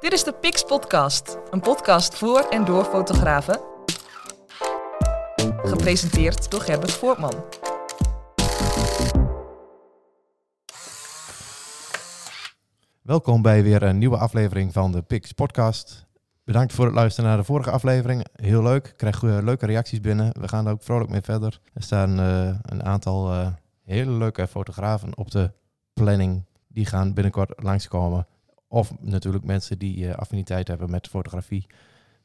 Dit is de Pix Podcast, een podcast voor en door fotografen. Gepresenteerd door Gerbert Voortman. Welkom bij weer een nieuwe aflevering van de Pix Podcast. Bedankt voor het luisteren naar de vorige aflevering. Heel leuk. Ik krijg eh, leuke reacties binnen. We gaan er ook vrolijk mee verder. Er staan eh, een aantal eh, hele leuke fotografen op de planning. Die gaan binnenkort langskomen. Of natuurlijk mensen die eh, affiniteit hebben met fotografie.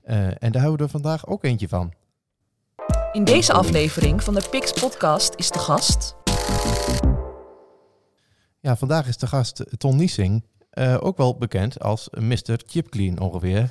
Eh, en daar hebben we er vandaag ook eentje van. In deze aflevering van de Pix Podcast is de gast Ja, vandaag is de gast Ton Niesing. eh, ook wel bekend als Mr. Chipclean ongeveer.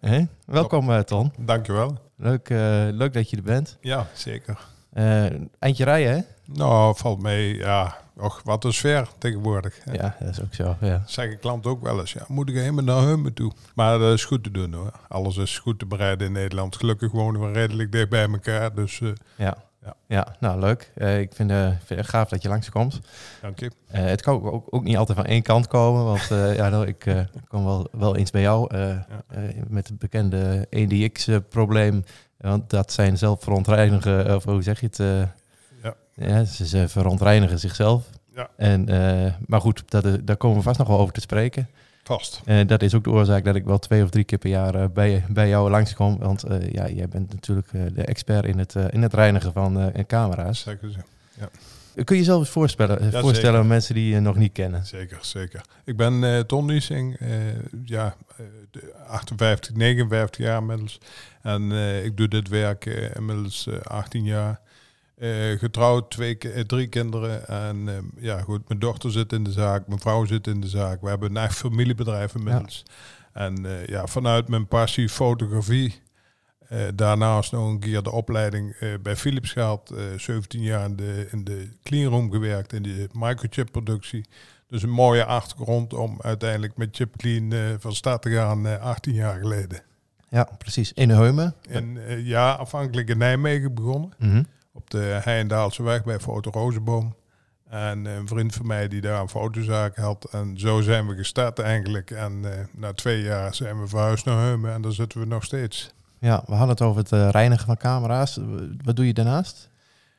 Hè? Welkom eh, Ton. Dankjewel. Leuk, eh, leuk dat je er bent. Ja, zeker. Eh, eindje rijden, hè? Nou, valt mee. Ja, och, wat een sfeer tegenwoordig. hè. Ja, dat is ook zo. Ja. Zeggen klanten ook wel eens. Ja, moet ik helemaal naar Hummen toe? Maar dat is goed te doen hoor. Alles is goed te bereiden in Nederland. Gelukkig wonen we redelijk dicht bij elkaar. Dus eh, Ja. Ja. Ja. nou leuk. Eh, ik vind, eh, vind het gaaf dat je langskomt. dank je. Het kan ook, ook, ook niet altijd van één kant komen, want ja, nou, ik kom wel, wel eens bij jou met het bekende EDX-probleem. want dat zijn zelfverontreinigen, of hoe zeg je het? Eh, Ja. ja, ze, ze verontreinigen zichzelf. Ja. En, eh, maar goed, dat, is- daar komen we vast nog wel over te spreken. Vast. Eh, dat is ook de oorzaak dat ik wel twee of drie keer per jaar eh, bij, bij jou langskom. Want eh, ja, jij bent natuurlijk eh, de expert in het, eh, in het reinigen van eh, camera's. Zeggen ze. Kun je jezelf eens voorstellen, eh, Ja, voorstellen zeker. aan mensen die je nog niet kennen? Zeker, zeker. Ik ben eh Ton Niesing, eh, ja, eh, de 58, 59 jaar inmiddels. En eh, ik doe dit werk eh, inmiddels eh, 18 jaar. Eh, getrouwd, twee, eh, drie kinderen. En eh, ja, goed, mijn dochter zit in de zaak, mijn vrouw zit in de zaak. We hebben een echt familiebedrijf inmiddels. En eh, ja, vanuit mijn passie fotografie, daarnaast nog een keer de opleiding bij Philips gehad. eh 17 jaar in de, in de cleanroom gewerkt, in de microchip productie. Dus een mooie achtergrond om uiteindelijk met Chip Clean eh, van start te gaan eh 18 jaar geleden. Ja, precies. In Heumen. En ja, afhankelijk in Nijmegen begonnen. Mhm. Op de Heijendaalse weg bij Foto Rozenboom. En een vriend van mij die daar een fotozaak had. En zo zijn we gestart eigenlijk. En eh, na twee jaar zijn we verhuisd naar Heumen. En daar zitten we nog steeds. Ja, we hadden het over het eh, reinigen van camera's. Wat doe je daarnaast?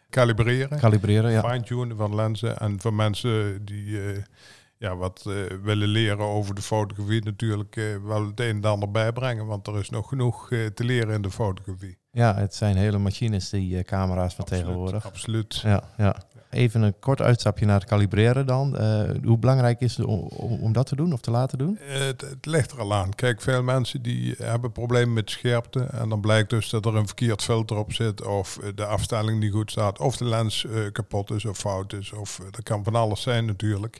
Kalibreren. Kalibreren, ja. fine-tunen van lenzen. En voor mensen die eh, ja, wat eh, willen leren over de fotografie natuurlijk eh, wel het een en ander bijbrengen. Want er is nog genoeg eh, te leren in de fotografie. Ja, het zijn hele machines, die eh, camera's van Absoluut, tegenwoordig. Absoluut. Ja, ja. Even een kort uitstapje naar het kalibreren dan. Eh, hoe belangrijk is het om, om, dat te doen of te laten doen? Eh, Het, het ligt er al aan. Kijk, veel mensen die hebben problemen met scherpte. En dan blijkt dus dat er een verkeerd filter op zit. Of de afstelling niet goed staat. Of de lens kapot is of fout is. Of dat kan van alles zijn natuurlijk.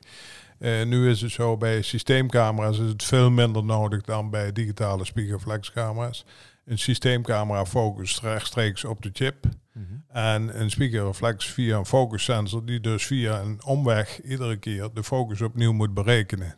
Nu is het zo, bij systeemcamera's is het veel minder nodig dan bij digitale spiegelreflexcamera's. Een systeemcamera focust rechtstreeks op de chip. En een spiegelreflex via een focussensor die dus via een omweg iedere keer de focus opnieuw moet berekenen.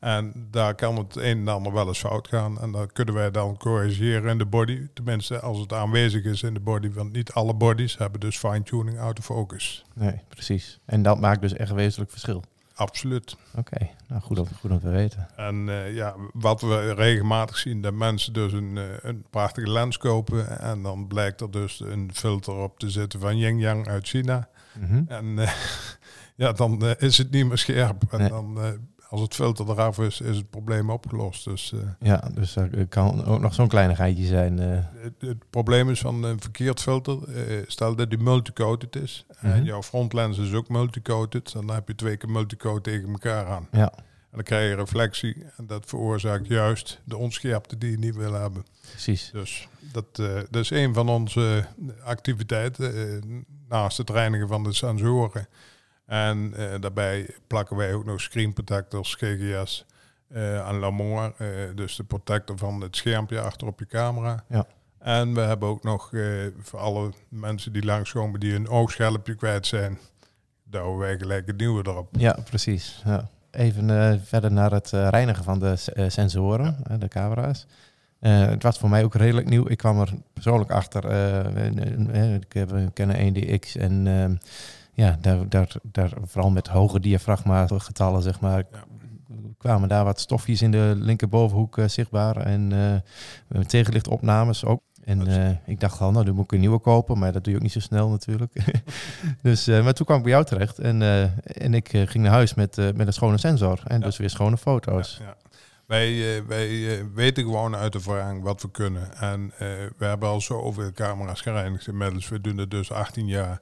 En daar kan het een en ander wel eens fout gaan. En dat kunnen wij dan corrigeren in de body. Tenminste, als het aanwezig is in de body. Want niet alle bodies hebben dus fine-tuning autofocus. Nee, precies. En dat maakt dus echt wezenlijk verschil. Absoluut. Oké, nou goed om, goed om te weten. En eh, ja, wat we regelmatig zien, dat mensen dus een, eh, een prachtige lens kopen. En dan blijkt er dus een filter op te zitten van Yin Yang uit China. Mhm. En eh, ja, dan is het niet meer scherp. En Nee. dan, als het filter eraf is, is het probleem opgelost. Dus eh, Ja, dus er kan ook nog zo'n kleinigheidje zijn. eh. het, het probleem is van een verkeerd filter. eh, stel dat die multicoated is. Mhm. En jouw frontlens is ook multicoated. Dan heb je twee keer multicoat tegen elkaar aan. ja, En dan krijg je reflectie. En dat veroorzaakt juist de onscherpte die je niet wil hebben. precies. Dus dat, dat is een van onze activiteiten. naast het reinigen van de sensoren. En eh, daarbij plakken wij ook nog screen protectors, GGS, eh aan Lamor. eh dus de protector van het schermpje achter op je camera. Ja. En we hebben ook nog eh, voor alle mensen die langskomen die een oogschelpje kwijt zijn, douwen wij gelijk het nieuwe erop. Ja, precies. Ja. Even eh, verder naar het eh, reinigen van de eh, sensoren, eh, de camera's. Eh, het was voor mij ook redelijk nieuw. Ik kwam er persoonlijk achter. eh, eh, eh, ik heb een Canon 1DX en ehm, ja, daar, daar, daar vooral met hoge diafragma getallen, zeg maar, Ja. kwamen daar wat stofjes in de linkerbovenhoek eh, zichtbaar. En uh, tegenlichtopnames ook. En uh, ik dacht al, nou, dan moet ik een nieuwe kopen. Maar dat doe je ook niet zo snel natuurlijk. dus, uh, maar toen kwam ik bij jou terecht. En, uh, en ik ging naar huis met, met een schone sensor. En ja. dus weer schone foto's. Ja, ja. Wij, wij weten gewoon uit ervaring wat we kunnen. En we hebben al zoveel camera's gereinigd inmiddels. We doen het dus 18 jaar.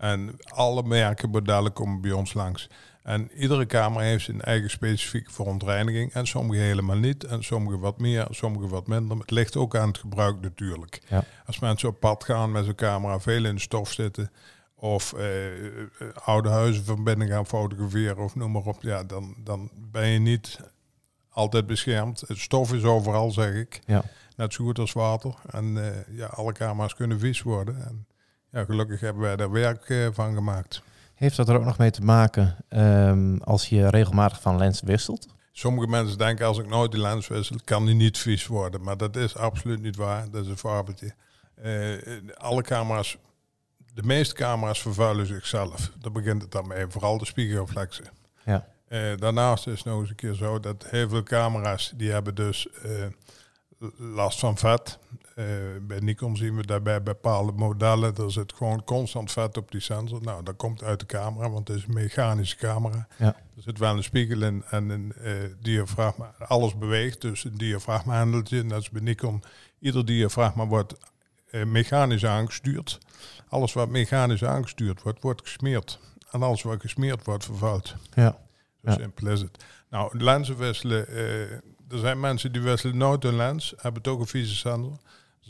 En alle merken, komen bij ons langs. En iedere kamer heeft zijn eigen specifieke verontreiniging. En sommige helemaal niet. En sommige wat meer, sommige wat minder. Het ligt ook aan het gebruik natuurlijk. Ja. Als mensen op pad gaan met zo'n camera, veel in de stof zitten. Of eh, eh, oude huizen van binnen gaan fotograferen of noem maar op. Ja, dan, dan ben je niet altijd beschermd. Het stof is overal, zeg ik. Ja. Net zo goed als water. En eh, ja, alle camera's kunnen vies worden. En ja, gelukkig hebben wij daar werk uh, van gemaakt. Heeft dat er ook nog mee te maken um, als je regelmatig van lens wisselt? Sommige mensen denken als ik nooit die lens wissel, kan die niet vies worden. Maar dat is absoluut niet waar. Dat is een fabeltje. Uh, alle camera's, de meeste camera's vervuilen zichzelf. Daar begint het dan mee. Vooral de spiegelreflexen. Ja. Uh, daarnaast is het nog eens een keer zo dat heel veel camera's die hebben dus last van vet. Uh, bij Nikon zien we daarbij bepaalde modellen, er zit gewoon constant vet op die sensor. Nou, dat komt uit de camera, want het is een mechanische camera. Ja. Er zit wel een spiegel in en een uh, diafragma. Alles beweegt, dus een diafragmahandeltje. Net als bij Nikon, ieder diafragma wordt uh, mechanisch aangestuurd. Alles wat mechanisch aangestuurd wordt, wordt gesmeerd. En alles wat gesmeerd wordt, vervuilt. Ja. Zo simpel is het. Nou, lenzen wisselen er zijn mensen die wisselen nooit een lens, hebben toch een vieze sensor.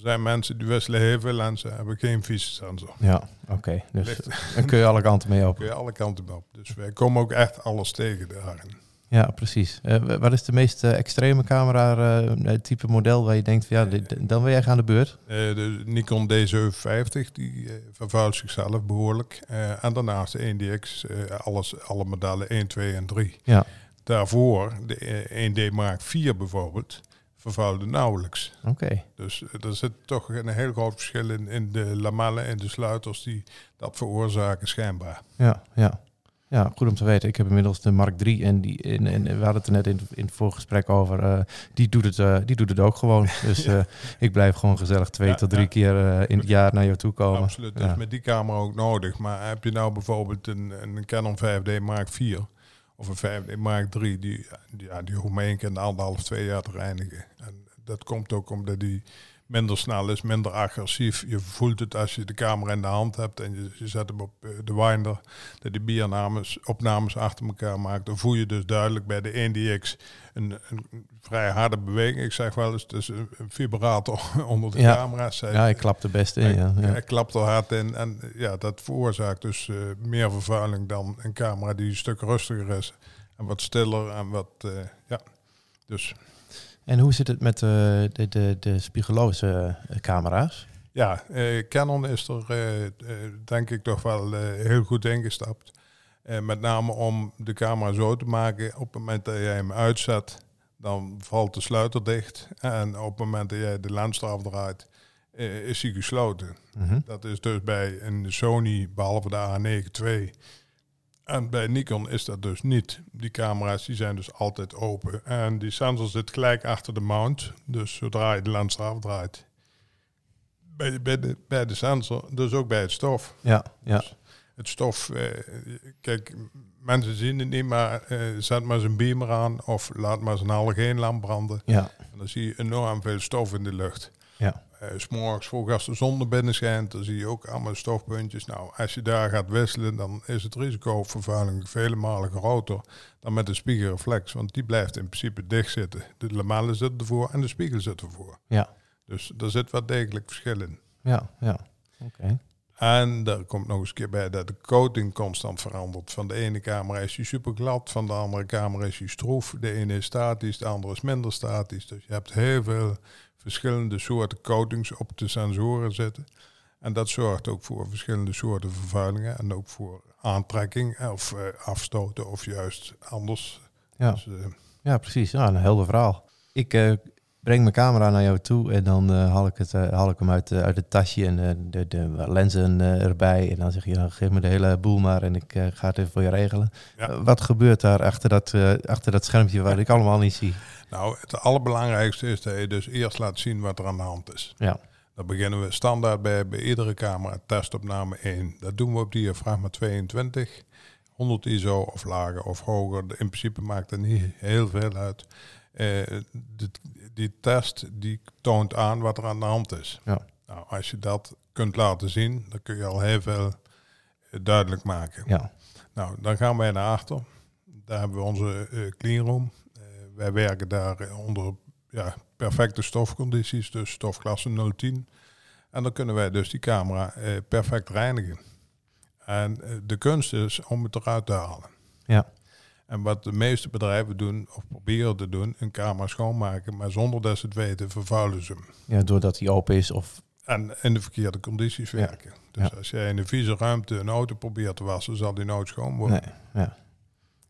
Er zijn mensen die wisselen heel veel lenzen, hebben geen sensor. Ja, oké. Okay. Dus dan kun je alle kanten mee op. Kun je alle kanten mee op. Dus wij komen ook echt alles tegen daarin. Ja, precies. Uh, wat is de meest uh, extreme camera uh, type model waar je denkt, van, ja, dit, dan wil jij gaan de beurt? de Nikon D750, die vervuilt zichzelf behoorlijk. en daarnaast de 1DX, alles, alle modellen 1, 2 en 3. Ja daarvoor, de 1D Mark 4 bijvoorbeeld, vervuilde nauwelijks. Oké. Dus er zit toch een heel groot verschil in, in de lamellen en de sluiters die dat veroorzaken schijnbaar. Ja, ja. Ja, goed om te weten. Ik heb inmiddels de Mark 3 en, die, en, en we hadden het er net in, in het voorgesprek over. Uh, die, doet het, uh, die doet het ook gewoon. Dus uh, ik blijf gewoon gezellig twee ja, tot drie ja. keer in het jaar naar jou toe komen. Absoluut, dat is met die camera ook nodig. Maar heb je nou bijvoorbeeld een, een Canon 5D Mark 4 of een 5 Mark 3, die, ja, die hoeft maar één keer in de anderhalf, twee jaar te reinigen. En dat komt ook omdat die minder snel is, minder agressief. Je voelt het als je de camera in de hand hebt en je, je zet hem op uh, de winder, dat die biernames, opnames achter elkaar maakt. Dan voel je dus duidelijk bij de 1DX een, een vrij harde beweging. Ik zeg wel eens, het is een, vibrator onder de ja. camera. Zij, ja, ik klap er best in. Hij, ja, ja. hij klapt er hard in en ja, dat veroorzaakt dus uh, meer vervuiling dan een camera die een stuk rustiger is. En wat stiller en wat, uh, ja, dus... En hoe zit het met uh, de, de, de spiegeloze uh, camera's? Ja, uh, Canon is er denk ik toch wel heel goed ingestapt. met name om de camera zo te maken, op het moment dat jij hem uitzet, dan valt de sluiter dicht. En op het moment dat jij de lens eraf draait, is hij gesloten. Mm -hmm. Dat is dus bij een Sony, behalve de A9 II, en bij Nikon is dat dus niet. Die camera's die zijn dus altijd open. En die sensor zit gelijk achter de mount. Dus zodra je de lens eraf draait, bij, bij, de, bij de sensor, dus ook bij het stof. Ja, ja. Dus het stof, eh, kijk, mensen zien het niet, maar eh, zet maar zijn beamer aan of laat maar zijn halogeenlamp branden. Ja. En dan zie je enorm veel stof in de lucht. Ja. Uh, S'morgens vroeg als de zon er binnen schijnt, dan zie je ook allemaal stofpuntjes. Nou, als je daar gaat wisselen, dan is het risico op vervuiling vele malen groter dan met een spiegelreflex. Want die blijft in principe dicht zitten. De lamellen zitten ervoor en de spiegel zit ervoor. Ja. Dus er zit wat degelijk verschil in. Ja, ja. Oké. Okay. En daar komt nog eens een keer bij dat de coating constant verandert. Van de ene camera is hij super glad, van de andere camera is hij stroef. De ene is statisch, de andere is minder statisch. Dus je hebt heel veel verschillende soorten coatings op de sensoren zitten. En dat zorgt ook voor verschillende soorten vervuilingen en ook voor aantrekking of uh, afstoten of juist anders. Ja, dus, uh, ja precies. Ja, een helder verhaal. Ik uh, breng mijn camera naar jou toe en dan eh, haal, ik het, eh, haal ik hem uit, eh, uit het tasje en de, de lenzen erbij. En dan zeg je, nou, geef me de hele boel maar en ik ga het even voor je regelen. Ja. Wat gebeurt daar achter dat, achter dat schermpje waar ik allemaal niet zie? Nou, het allerbelangrijkste is dat je dus eerst laat zien wat er aan de hand is. Ja, Dan beginnen we standaard bij, bij iedere camera testopname 1. Dat doen we op diafragma 22. 100 ISO of lager of hoger. In principe maakt het niet heel veel uit. Dit- die test die toont aan wat er aan de hand is. Ja. Nou, als je dat kunt laten zien, dan kun je al heel veel eh, duidelijk maken. ja, Nou, dan gaan wij naar achter. Daar hebben we onze eh cleanroom. Eh, wij werken daar onder ja, perfecte stofcondities, dus stofklasse 010. En dan kunnen wij dus die camera perfect reinigen. En de kunst is om het eruit te halen. ja, En wat de meeste bedrijven doen, of proberen te doen, een camera schoonmaken, maar zonder dat ze het weten, vervuilen ze hem. ja, doordat hij open is of... En in de verkeerde condities Ja. werken. Dus Ja. als jij in een vieze ruimte een auto probeert te wassen, zal die nooit schoon worden. Nee, ja.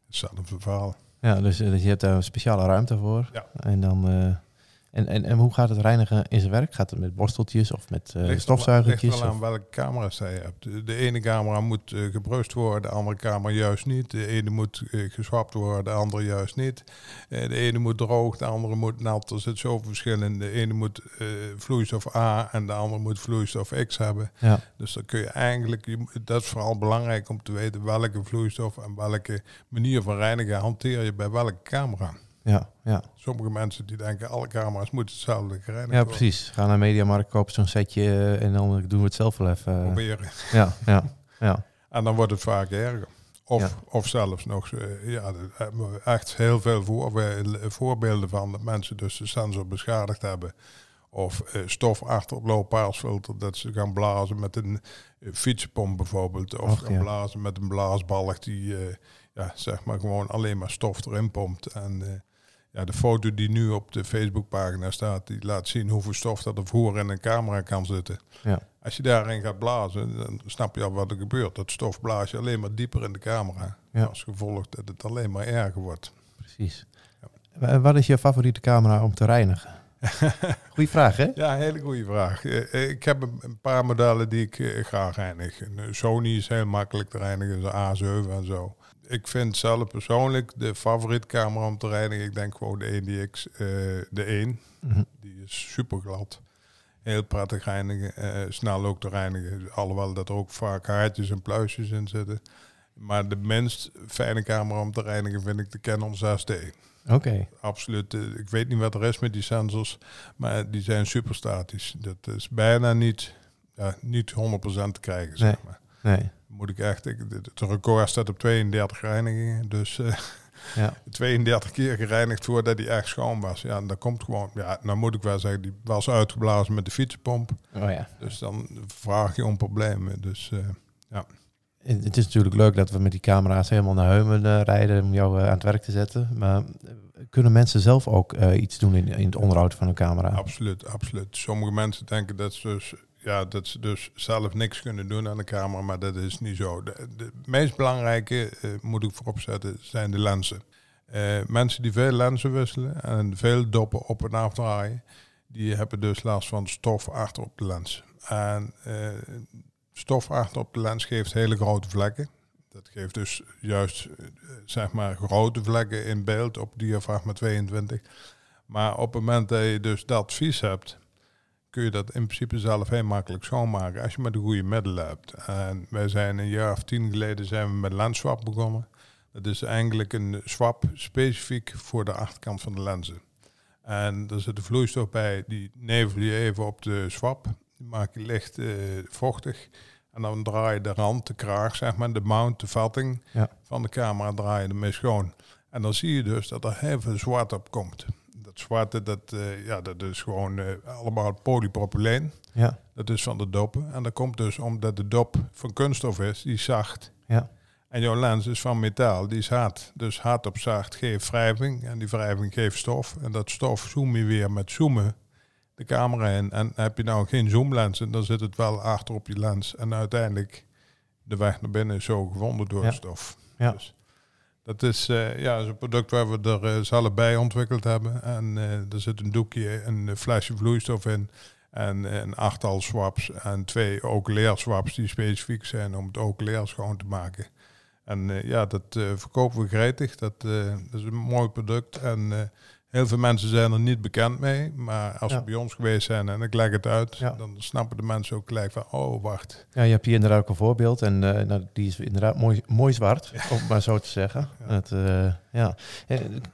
Hetzelfde verhaal. Ja, dus, eh, dus je hebt daar een speciale ruimte voor. Ja. En dan... eh, en, en, en hoe gaat het reinigen in zijn werk? Gaat het met borsteltjes of met Ligt er- stofzuigertjes? Ligt wel aan welke camera's je hebt. De, ene camera moet eh, gebrust worden, de andere camera juist niet. De ene moet eh, geswapt worden, de andere juist niet. De ene moet droog, de andere moet nat. Er zit zoveel verschil in. De ene moet vloeistof A en de andere moet vloeistof X hebben. Ja, Dus dan kun je eigenlijk, je dat is vooral belangrijk om te weten welke vloeistof en welke manier van reinigen hanteer je bij welke camera. Ja, ja. Sommige mensen die denken alle camera's moeten hetzelfde gereinigd ja, precies. Ga naar Mediamarkt, koop zo'n setje eh, en dan doen we het zelf wel even. eh, Proberen. ja, ja, ja. En dan wordt het vaak erger. Of, Ja. of zelfs nog, eh, ja, echt heel veel voorbeelden, voorbeelden van dat mensen dus de sensor beschadigd hebben. Of stof achter op loopaarsfilter, dat ze gaan blazen met een fietspomp bijvoorbeeld. Of Och, gaan ja. blazen met een blaasbalg die ja, zeg maar gewoon alleen maar stof erin pompt. En ja, de foto die nu op de Facebookpagina staat, die laat zien hoeveel stof dat er voor in een camera kan zitten. Ja. Als je daarin gaat blazen, dan snap je al wat er gebeurt. Dat stof blaas je alleen maar dieper in de camera. Ja. Als gevolg dat het alleen maar erger wordt. Precies. Wa- Wat is je favoriete camera om te reinigen? Goeie vraag, hè? Ja, hele goede vraag. Eh, eh, Ik heb een- paar modellen die ik eh, graag reinig. Sony is heel makkelijk te reinigen, de A7 en zo. Ik vind zelf persoonlijk de favoriete camera om te reinigen. Ik denk gewoon de EDX, eh, de 1. Mhm. Die is super glad. Heel prettig reinigen. eh, snel ook te reinigen. Alhoewel dat er ook vaak haartjes en pluisjes in zitten. Maar de minst fijne camera om te reinigen vind ik de Canon 6D. Oké. Absoluut. eh, Ik weet niet wat er is met die sensors. Maar die zijn super statisch. Dat is bijna niet, ja, niet 100% te krijgen. Zeg maar. Nee. Moet ik echt. Ik, het record staat op 32 reinigingen. Dus eh, Ja. 32 keer gereinigd voordat hij echt schoon was. Ja, en dat komt gewoon. Ja, nou moet ik wel zeggen, die was uitgeblazen met de fietsenpomp. Oh ja. Dus dan vraag je om problemen. Dus eh, Het het is natuurlijk leuk dat we met die camera's helemaal naar Heumen eh, rijden om jou aan het werk te zetten. Maar kunnen mensen zelf ook iets doen in, in het onderhoud van een camera? absoluut, absoluut. Sommige mensen denken dat ze dus. Ja, dat ze dus zelf niks kunnen doen aan de camera, maar dat is niet zo. De, meest belangrijke, eh, moet ik voorop zetten, zijn de lenzen. Eh, mensen die veel lenzen wisselen en veel doppen op en afdraaien, die hebben dus last van stof achter op de lens. En eh, stof achter op de lens geeft hele grote vlekken. Dat geeft dus juist, zeg maar, grote vlekken in beeld op diafragma 22. Maar op het moment dat je dus dat vies hebt, kun je dat in principe zelf heel makkelijk schoonmaken als je maar de goede middelen hebt. En wij zijn een jaar of tien geleden zijn we met lensswap begonnen. Dat is eigenlijk een swap specifiek voor de achterkant van de lenzen. En er zit een vloeistof bij, die nevel je even op de swap. Die maak je licht eh, vochtig. En dan draai je de rand, de kraag, zeg maar, de mount, de vatting Ja. van de camera, draai je ermee schoon. En dan zie je dus dat er heel veel zwart op komt. Dat zwarte, dat, eh, ja, dat is gewoon eh, allemaal polypropyleen. Ja. Dat is van de doppen. En dat komt dus omdat de dop van kunststof is, die is zacht. Ja. En jouw lens is van metaal, die is hard. Dus hard op zacht geeft wrijving en die wrijving geeft stof. En dat stof zoom je weer met zoomen de camera in. En heb je nou geen zoomlens, en dan zit het wel achter op je lens. En uiteindelijk de weg naar binnen is zo gevonden door Ja. stof. Ja. Dus Dat is, eh, ja, een product waar we er eh, zelf bij ontwikkeld hebben. En eh, er zit een doekje, een flesje vloeistof in. En een achttal swaps en twee leerswaps die specifiek zijn om het leer schoon te maken. En ja, dat verkopen we gretig. Dat, is een mooi product. En Heel veel mensen zijn er niet bekend mee, maar als ze bij ons geweest zijn en ik leg het uit, dan snappen de mensen ook gelijk van, oh wacht. Ja, je hebt hier inderdaad ook een voorbeeld en uh, nou, die is inderdaad mooi, mooi zwart, om maar zo te zeggen. Het, uh, ja.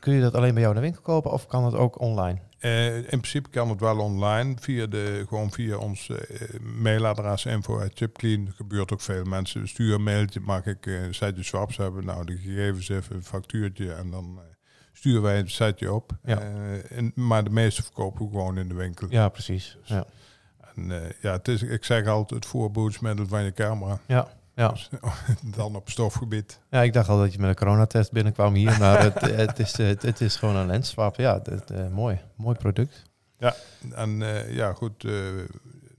kun je dat alleen bij jou in de winkel kopen of kan het ook online? Uh, in principe kan het wel online, via de, gewoon via ons mailadres info chipclean. gebeurt ook veel mensen. Stuur een mailtje, mag ik een setje swaps hebben? Nou, de gegevens even, een factuurtje en dan sturen wij een setje op. Ja. Uh, en, maar de meeste verkopen we gewoon in de winkel. Ja, precies. Dus, ja. En uh, ja, het is, ik zeg altijd het voorboedsmiddel van je camera. Ja. Ja. Dus, dan op stofgebied. Ja, ik dacht al dat je met een coronatest binnenkwam hier, maar het, het, is, het, het, is gewoon een lensswap. Ja, het, uh, mooi. Mooi product. Ja, en ja, goed.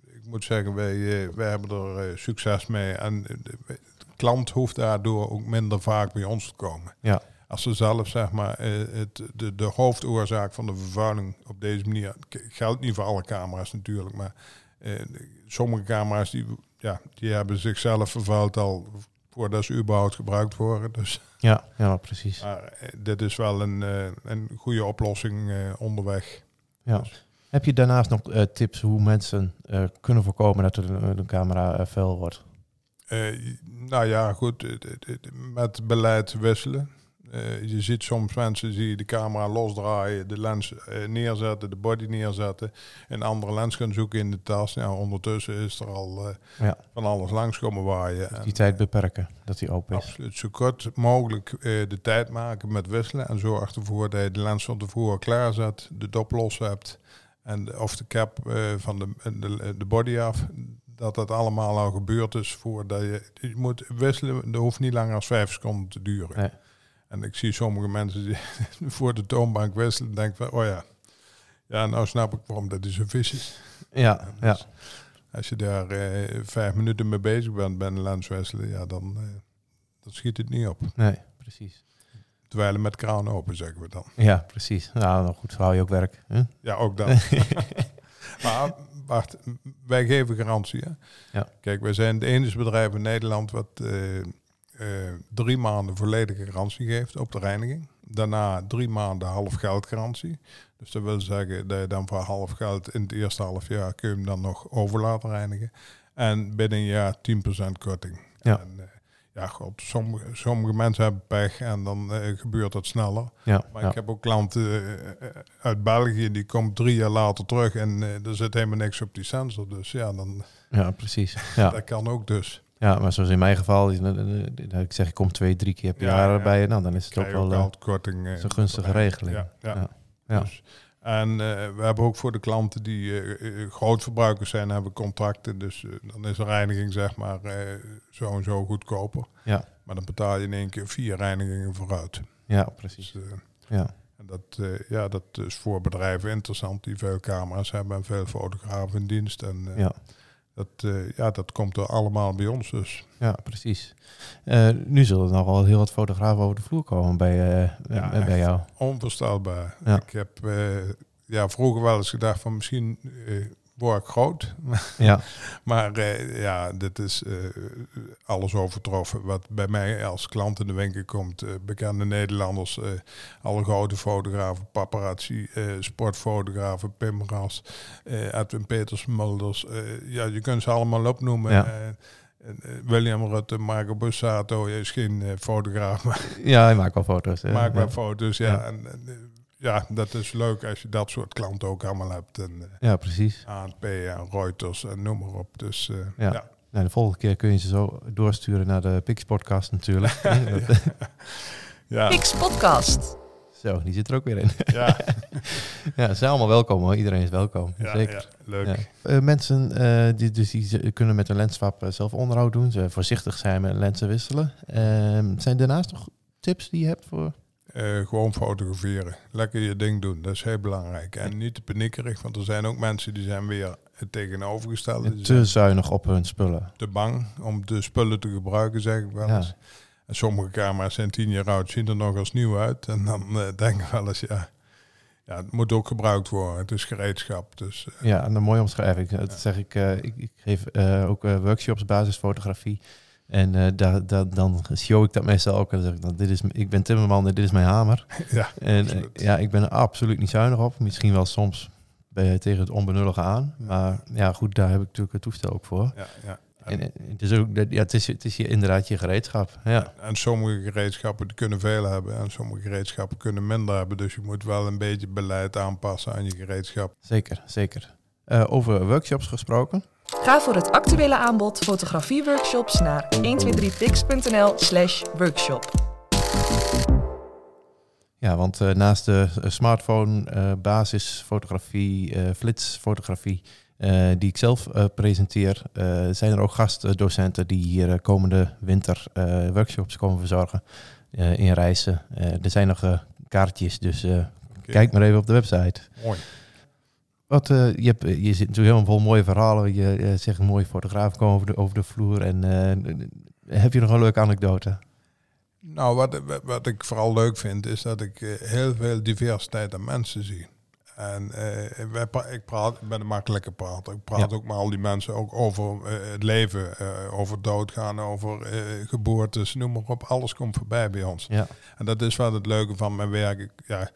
ik moet zeggen, wij, wij hebben er succes mee. En de klant hoeft daardoor ook minder vaak bij ons te komen. Ja als ze zelf zeg maar eh, het, de, de hoofdoorzaak van de vervuiling op deze manier geldt niet voor alle camera's natuurlijk, maar eh, sommige camera's die, ja, die hebben zichzelf vervuild al voordat ze überhaupt gebruikt worden. Dus. Ja, ja, precies. Maar eh, dit is wel een, een goede oplossing onderweg. Ja. Dus. Heb je daarnaast nog tips hoe mensen kunnen voorkomen dat de camera vuil wordt? nou ja, goed, met beleid wisselen. Uh, je ziet soms mensen die de camera losdraaien, de lens uh, neerzetten, de body neerzetten, een andere lens gaan zoeken in de tas. Nou, ondertussen is er al uh, ja. van alles langs komen waaien. Dus die tijd beperken, dat die open is. Absoluut, zo kort mogelijk de tijd maken met wisselen en zorg ervoor dat je de lens van tevoren klaarzet, de dop los hebt en of de cap van de, de, de body af dat dat allemaal al gebeurd is voordat je, je moet wisselen. Dat hoeft niet langer dan vijf seconden te duren. Nee. En ik zie sommige mensen die voor de toonbank wisselen en denken van, oh ja, ja, nou snap ik waarom dat is zo vis is. Ja, ja. Dus als je daar eh, vijf minuten mee bezig bent bij een lenswisselen, ja, dan, dan schiet het niet op. Nee, precies. Terwijl met kraan open, zeggen we dan. Ja, precies. Nou, dan goed, hou je ook werk. Hè? Ja, ook dat. maar wacht, wij geven garantie. Hè? Ja. Kijk, wij zijn het enige bedrijf in Nederland wat... Uh, uh, drie maanden volledige garantie geeft op de reiniging. Daarna drie maanden half geld garantie. Dus dat wil zeggen dat je dan voor half geld in het eerste half jaar kun je hem dan nog over laten reinigen. En binnen een jaar 10% korting. Ja. En, uh, ja, god, sommige, sommige mensen hebben pech en dan uh, gebeurt dat sneller. Ja, maar ik heb ook klanten uit België die komen drie jaar later terug en er zit helemaal niks op die sensor. Dus ja, dan. Ja, precies. Ja. dat kan ook dus. Ja, maar zoals in mijn geval, ik zeg ik kom twee, drie keer per jaar ja, bij, nou, dan is het ook wel uh, korting, een gunstige regeling. Ja, ja. Dus, en uh, we hebben ook voor de klanten die uh, grootverbruikers zijn, hebben contracten. Dus dan is een reiniging zeg maar zo en zo goedkoper. Ja. Maar dan betaal je in één keer vier reinigingen vooruit. Ja, precies. Dus, ja. En dat, ja, dat is voor bedrijven interessant die veel camera's hebben en veel fotografen in dienst. En, ja. Dat, uh, ja, dat komt er allemaal bij ons dus. Ja, precies. Uh, nu zullen er nog wel heel wat fotografen over de vloer komen bij, uh, ja, bij jou. Onvoorstelbaar. Ik heb ja, vroeger wel eens gedacht van misschien word ik groot. Ja. maar uh, ja, dit is uh, alles overtroffen. Wat bij mij als klant in de winkel komt. Uh, bekende Nederlanders, alle grote fotografen, paparazzi, sportfotografen, Pim Ras, Edwin Peters, Mulders. ja, je kunt ze allemaal opnoemen. Ja. William Rutte, Marco Bussato, je is geen fotograaf. Maar ja, hij maakt wel foto's. Maakt wel foto's, ja. ja. En, ja, dat is leuk als je dat soort klanten ook allemaal hebt. En, uh, ja, precies. ANP en Reuters en noem maar op. Dus uh, ja. ja. Nou, de volgende keer kun je ze zo doorsturen naar de Pix podcast natuurlijk. ja. Pix podcast. Zo, die zit er ook weer in. Ja, ja ze zijn allemaal welkom hoor. Iedereen is welkom. Ja, Zeker. Ja, leuk. Uh, mensen die, dus die kunnen met een lenswap zelf onderhoud doen. Ze voorzichtig zijn met lenzen wisselen. Ehm, zijn daarnaast nog tips die je hebt voor uh, gewoon fotograferen. Lekker je ding doen, dat is heel belangrijk. En niet te paniekerig, want er zijn ook mensen die zijn weer het tegenovergestelde. te zuinig op hun spullen. Te bang om de spullen te gebruiken, zeg ik wel eens. En sommige camera's zijn tien jaar oud, zien er nog als nieuw uit. En dan uh, denk ik wel eens, ja, ja, het moet ook gebruikt worden. Het is gereedschap. Dus, uh, ja, een mooie omschrijving. Dat zeg ik, ik, ik, geef ook workshops basisfotografie. En uh, daar, daar, dan show ik dat meestal ook. En dan zeg ik, nou, dit is, ik ben timmerman en dit is mijn hamer. Ja, en uh, ja, ik ben er absoluut niet zuinig op. Misschien wel soms bij, tegen het onbenullige aan. Maar ja, goed, daar heb ik natuurlijk het toestel ook voor. Ja, ja. En, en het is ook, ja, het is, het is je, inderdaad je gereedschap. Ja. En sommige gereedschappen kunnen veel hebben en sommige gereedschappen kunnen minder hebben. Dus je moet wel een beetje beleid aanpassen aan je gereedschap. Zeker, zeker. Uh, over workshops gesproken. Ga voor het actuele aanbod fotografieworkshops naar 123pix.nl slash workshop. Ja, want uh, naast de smartphone, uh, basisfotografie, uh, flitsfotografie, die ik zelf presenteer, zijn er ook gastdocenten die hier komende winter workshops komen verzorgen in reizen. er zijn nog kaartjes, dus okay. kijk maar even op de website. Mooi. Wat, uh, je, hebt, je zit natuurlijk helemaal vol mooie verhalen. Je, je zegt een mooie fotograaf komen over de, over de vloer. En uh, heb je nog een leuke anekdote? Nou, wat, wat ik vooral leuk vind, is dat ik heel veel diversiteit aan mensen zie. En wij, ik praat, ik ben een makkelijke prater. Ik praat ja. ook met al die mensen ook over het leven, over doodgaan, over geboortes, noem maar op. Alles komt voorbij bij ons. Ja. En dat is wat het leuke van mijn werk. Ik, ja,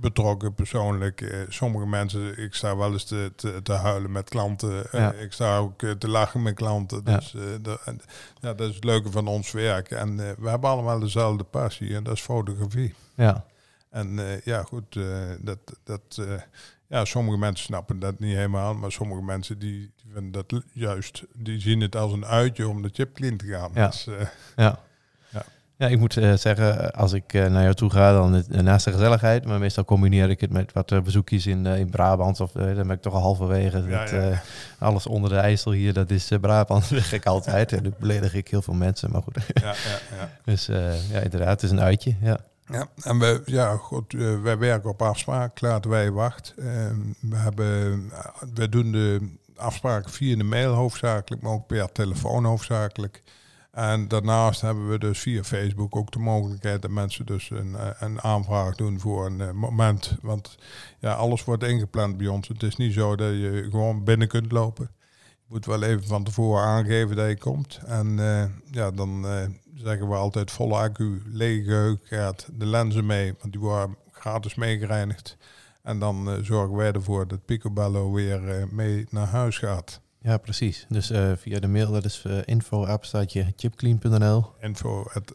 betrokken persoonlijk. Sommige mensen, ik sta wel eens te, te, te huilen met klanten. Ja. Ik sta ook te lachen met klanten. Dus ja. de, ja, dat is het leuke van ons werk. En we hebben allemaal dezelfde passie en dat is fotografie. Ja. En ja, goed, dat, dat, ja, sommige mensen snappen dat niet helemaal, maar sommige mensen die, die vinden dat juist, die zien het als een uitje om de chip clean te gaan. Ja. Dus, ja. Ja, ik moet uh, zeggen, als ik uh, naar jou toe ga, dan het, naast de gezelligheid, maar meestal combineer ik het met wat uh, bezoekjes in, in Brabant. Of dan ben ik toch al halverwege. Ja, dat, ja. alles onder de IJssel hier, dat is Brabant, zeg ik altijd. En dan beledig ik heel veel mensen, maar goed. Ja, ja, ja. dus ja, inderdaad, het is een uitje. Ja. Ja, en we, ja, goed, wij werken op afspraak, laten wij wacht. we, hebben, we doen de afspraak via de mail hoofdzakelijk, maar ook per telefoon hoofdzakelijk. En daarnaast hebben we dus via Facebook ook de mogelijkheid dat mensen dus een, een aanvraag doen voor een uh, moment. Want ja, alles wordt ingepland bij ons. Het is niet zo dat je gewoon binnen kunt lopen. Je moet wel even van tevoren aangeven dat je komt. En uh, ja, dan zeggen we altijd volle accu, lege geheugenkaart, de lenzen mee, want die worden gratis meegereinigd. En dan zorgen wij ervoor dat Picobello weer mee naar huis gaat. Ja, precies. Dus uh, via de mail, dat is uh, info apenstaatje chipclean.nl. Info at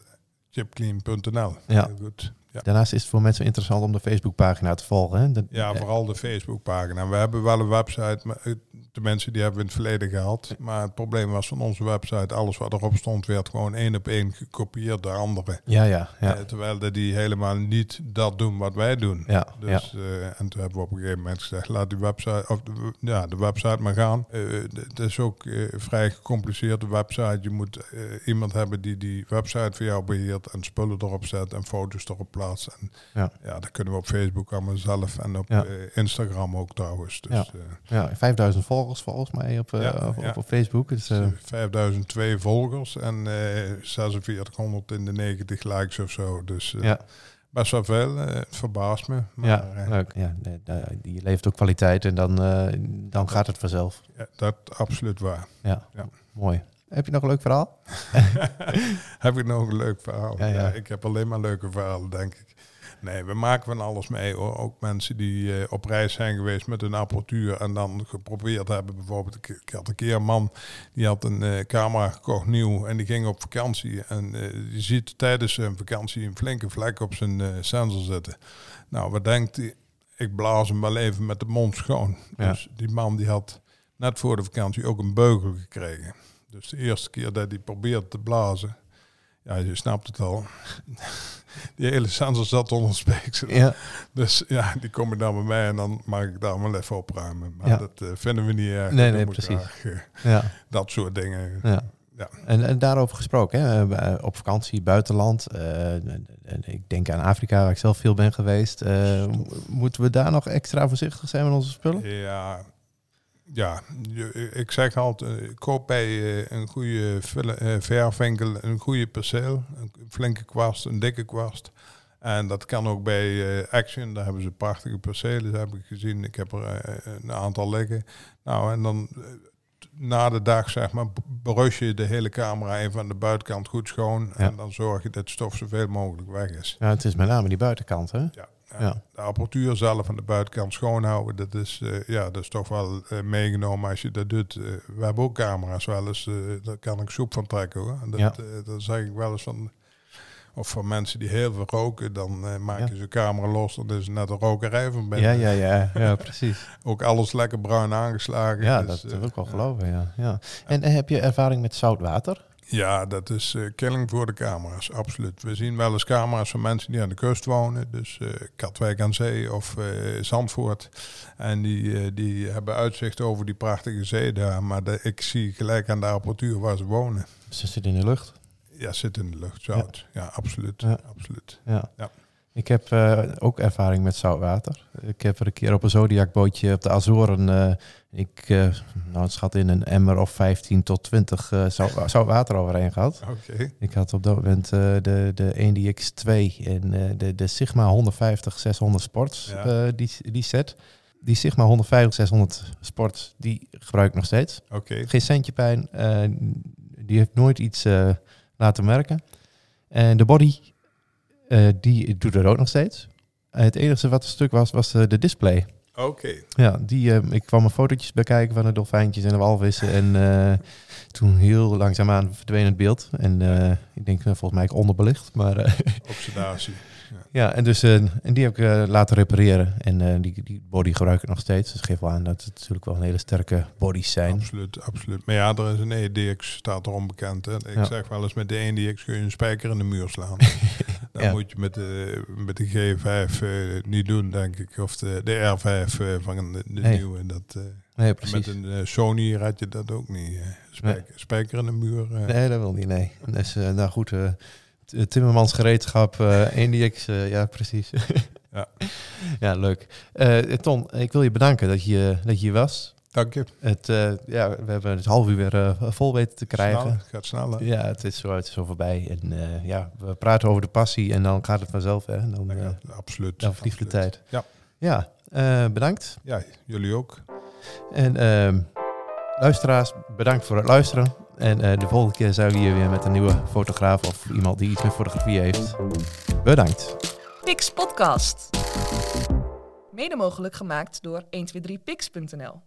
chipclean.nl. Ja. Goed. Ja. Daarnaast is het voor mensen interessant om de Facebookpagina te volgen. Hè? Ja, vooral de Facebookpagina. We hebben wel een website, maar mensen die hebben we in het verleden gehad. Maar het probleem was van onze website, alles wat erop stond, werd gewoon één op één gekopieerd door anderen. Ja, ja. ja. Uh, terwijl de die helemaal niet dat doen wat wij doen. Ja, dus, ja. Uh, en toen hebben we op een gegeven moment gezegd, laat die website, of de, ja, de website maar gaan. Uh, het is ook vrij gecompliceerd, de website. Je moet iemand hebben die die website voor jou beheert en spullen erop zet en foto's erop plaatst. En ja. ja, dat kunnen we op Facebook allemaal zelf en op Ja. Instagram ook trouwens. Dus, Ja, 5000 volgers volgens mij op, uh, Ja, op, ja. op Facebook. Dus, uh, 5002 volgers en eh 4600 in de 90 likes of zo. Dus eh, ja, best wel veel. eh, het verbaast me. Maar ja, eh, leuk. Ja, die levert ook kwaliteit en dan, eh, dan gaat het vanzelf. ja, dat absoluut waar. Ja, Ja. mooi. Heb je nog een leuk verhaal? heb ik nog een leuk verhaal? Ja, Ja, ja. ik heb alleen maar leuke verhalen, denk ik. Nee, we maken van alles mee hoor. Ook mensen die eh, op reis zijn geweest met een apparatuur en dan geprobeerd hebben. Bijvoorbeeld, ik, had een keer een man die had een eh, camera gekocht nieuw en die ging op vakantie. En eh die ziet tijdens zijn vakantie een flinke vlek op zijn sensor zitten. Nou, wat denkt hij? Ik blaas hem wel even met de mond schoon. Ja. Dus die man die had net voor de vakantie ook een beugel gekregen. Dus de eerste keer dat hij probeerde te blazen, ja, je snapt het al. Die hele sensor zat onder speeksel. Ja, Dus ja, die komen dan bij mij en dan mag ik daar wel even opruimen. Maar Ja. dat eh, vinden we niet erg. Nee, Dat nee, precies. graag, eh, ja, dat soort dingen. ja. Ja. En, en daarover gesproken, hè, eh, op vakantie, buitenland. en- ik denk aan Afrika, waar ik zelf veel ben geweest. Moeten we daar nog extra voorzichtig zijn met onze spullen? Ja, Ja, ik zeg altijd, eh, koop bij eh, een goede eh, verfwinkel een goede perceel. Een flinke kwast, een dikke kwast. En dat kan ook bij Action, daar hebben ze prachtige percelen, dat heb ik gezien. Ik heb er een aantal liggen. Nou, en dan na de dag, zeg maar, b- berus je de hele camera even aan de buitenkant goed schoon. Ja. En dan zorg je dat stof zoveel mogelijk weg is. Ja, het is met name die buitenkant, hè? Ja. Ja. De apparatuur zelf aan de buitenkant schoonhouden, dat is, eh, ja, dat is toch wel eh, meegenomen als je dat doet. Eh, we hebben ook camera's wel eens, daar kan ik soep van trekken hoor. Dat, Ja. dan zeg ik wel eens van, of van mensen die heel veel roken, dan maak Ja. je zo'n camera los, dan is het net een rokerij van binnen. Ja, ja, ja, ja, precies. Ook alles lekker bruin aangeslagen. Ja, dus, dat wil ik wel geloven, ja. ja. En, heb je ervaring met zout water? Ja, dat is eh, killing voor de camera's, absoluut. We zien wel eens camera's van mensen die aan de kust wonen, dus eh, Katwijk aan Zee of eh, Zandvoort. En die, die hebben uitzicht over die prachtige zee daar, maar de, ik zie gelijk aan de apparatuur waar ze wonen. Ze zit in de lucht. Ja, zit in de lucht, zout. Ja, absoluut. Ja. absoluut. Ja. Ja. Ik heb ook ervaring met zoutwater. Ik heb er een keer op een Zodiac-bootje op de Azoren... ik eh, nou, het schat in een emmer of 15 tot 20 eh zout, zoutwater overheen gehad. Ik had op dat moment eh, de, de 1DX2 en de, de Sigma 150 600 Sports, Ja. die, die set. Die Sigma 150 600 Sports, die gebruik ik nog steeds. Geen centje pijn. die heeft nooit iets laten merken. En de body, die doet er ook nog steeds. Het enige wat een stuk was, was de display. Oké, Ja, die, eh, ik kwam een fotootjes bekijken van de dolfijntjes en de walvissen. En eh, toen heel langzaamaan verdween het beeld. En eh, ik denk, volgens mij ik onderbelicht. Maar oxidatie. Ja, en, dus, eh, en die heb ik eh, laten repareren. En eh, die, die body gebruik ik nog steeds. Dus geeft wel aan dat het natuurlijk wel een hele sterke bodies zijn. Absoluut, absoluut. Maar ja, er is een EDX, staat er onbekend. Hè. Ik Ja. zeg wel eens, met de EDX kun je een spijker in de muur slaan. Dat Ja. moet je met de, met de G5 eh, niet doen, denk ik. Of de, de R5 eh, van de, de Nee. nieuwe. Dat, Nee, precies. met een Sony had je dat ook niet. spijker, spijker in de muur. Nee, dat wil niet, nee. Dus, nou goed, Timmermans gereedschap, eh NDX, eh, ja precies. Ja. ja, leuk. Eh, Ton, ik wil je bedanken dat je, dat je hier was. Dank je. Het, ja, we hebben het half uur weer vol weten te krijgen. Snel, gaat sneller. Ja, het is, zo, het is zo voorbij. En ja, we praten over de passie en dan gaat het vanzelf. Hè? En dan, gaat- absoluut. dan vliegt de tijd. Ja. Ja, bedankt. Ja, jullie ook. En ehm, luisteraars, bedankt voor het luisteren. En eh, de volgende keer zijn we hier weer met een nieuwe fotograaf of iemand die iets met fotografie heeft. Bedankt. Pix Podcast. Mede mogelijk gemaakt door 123pix.nl.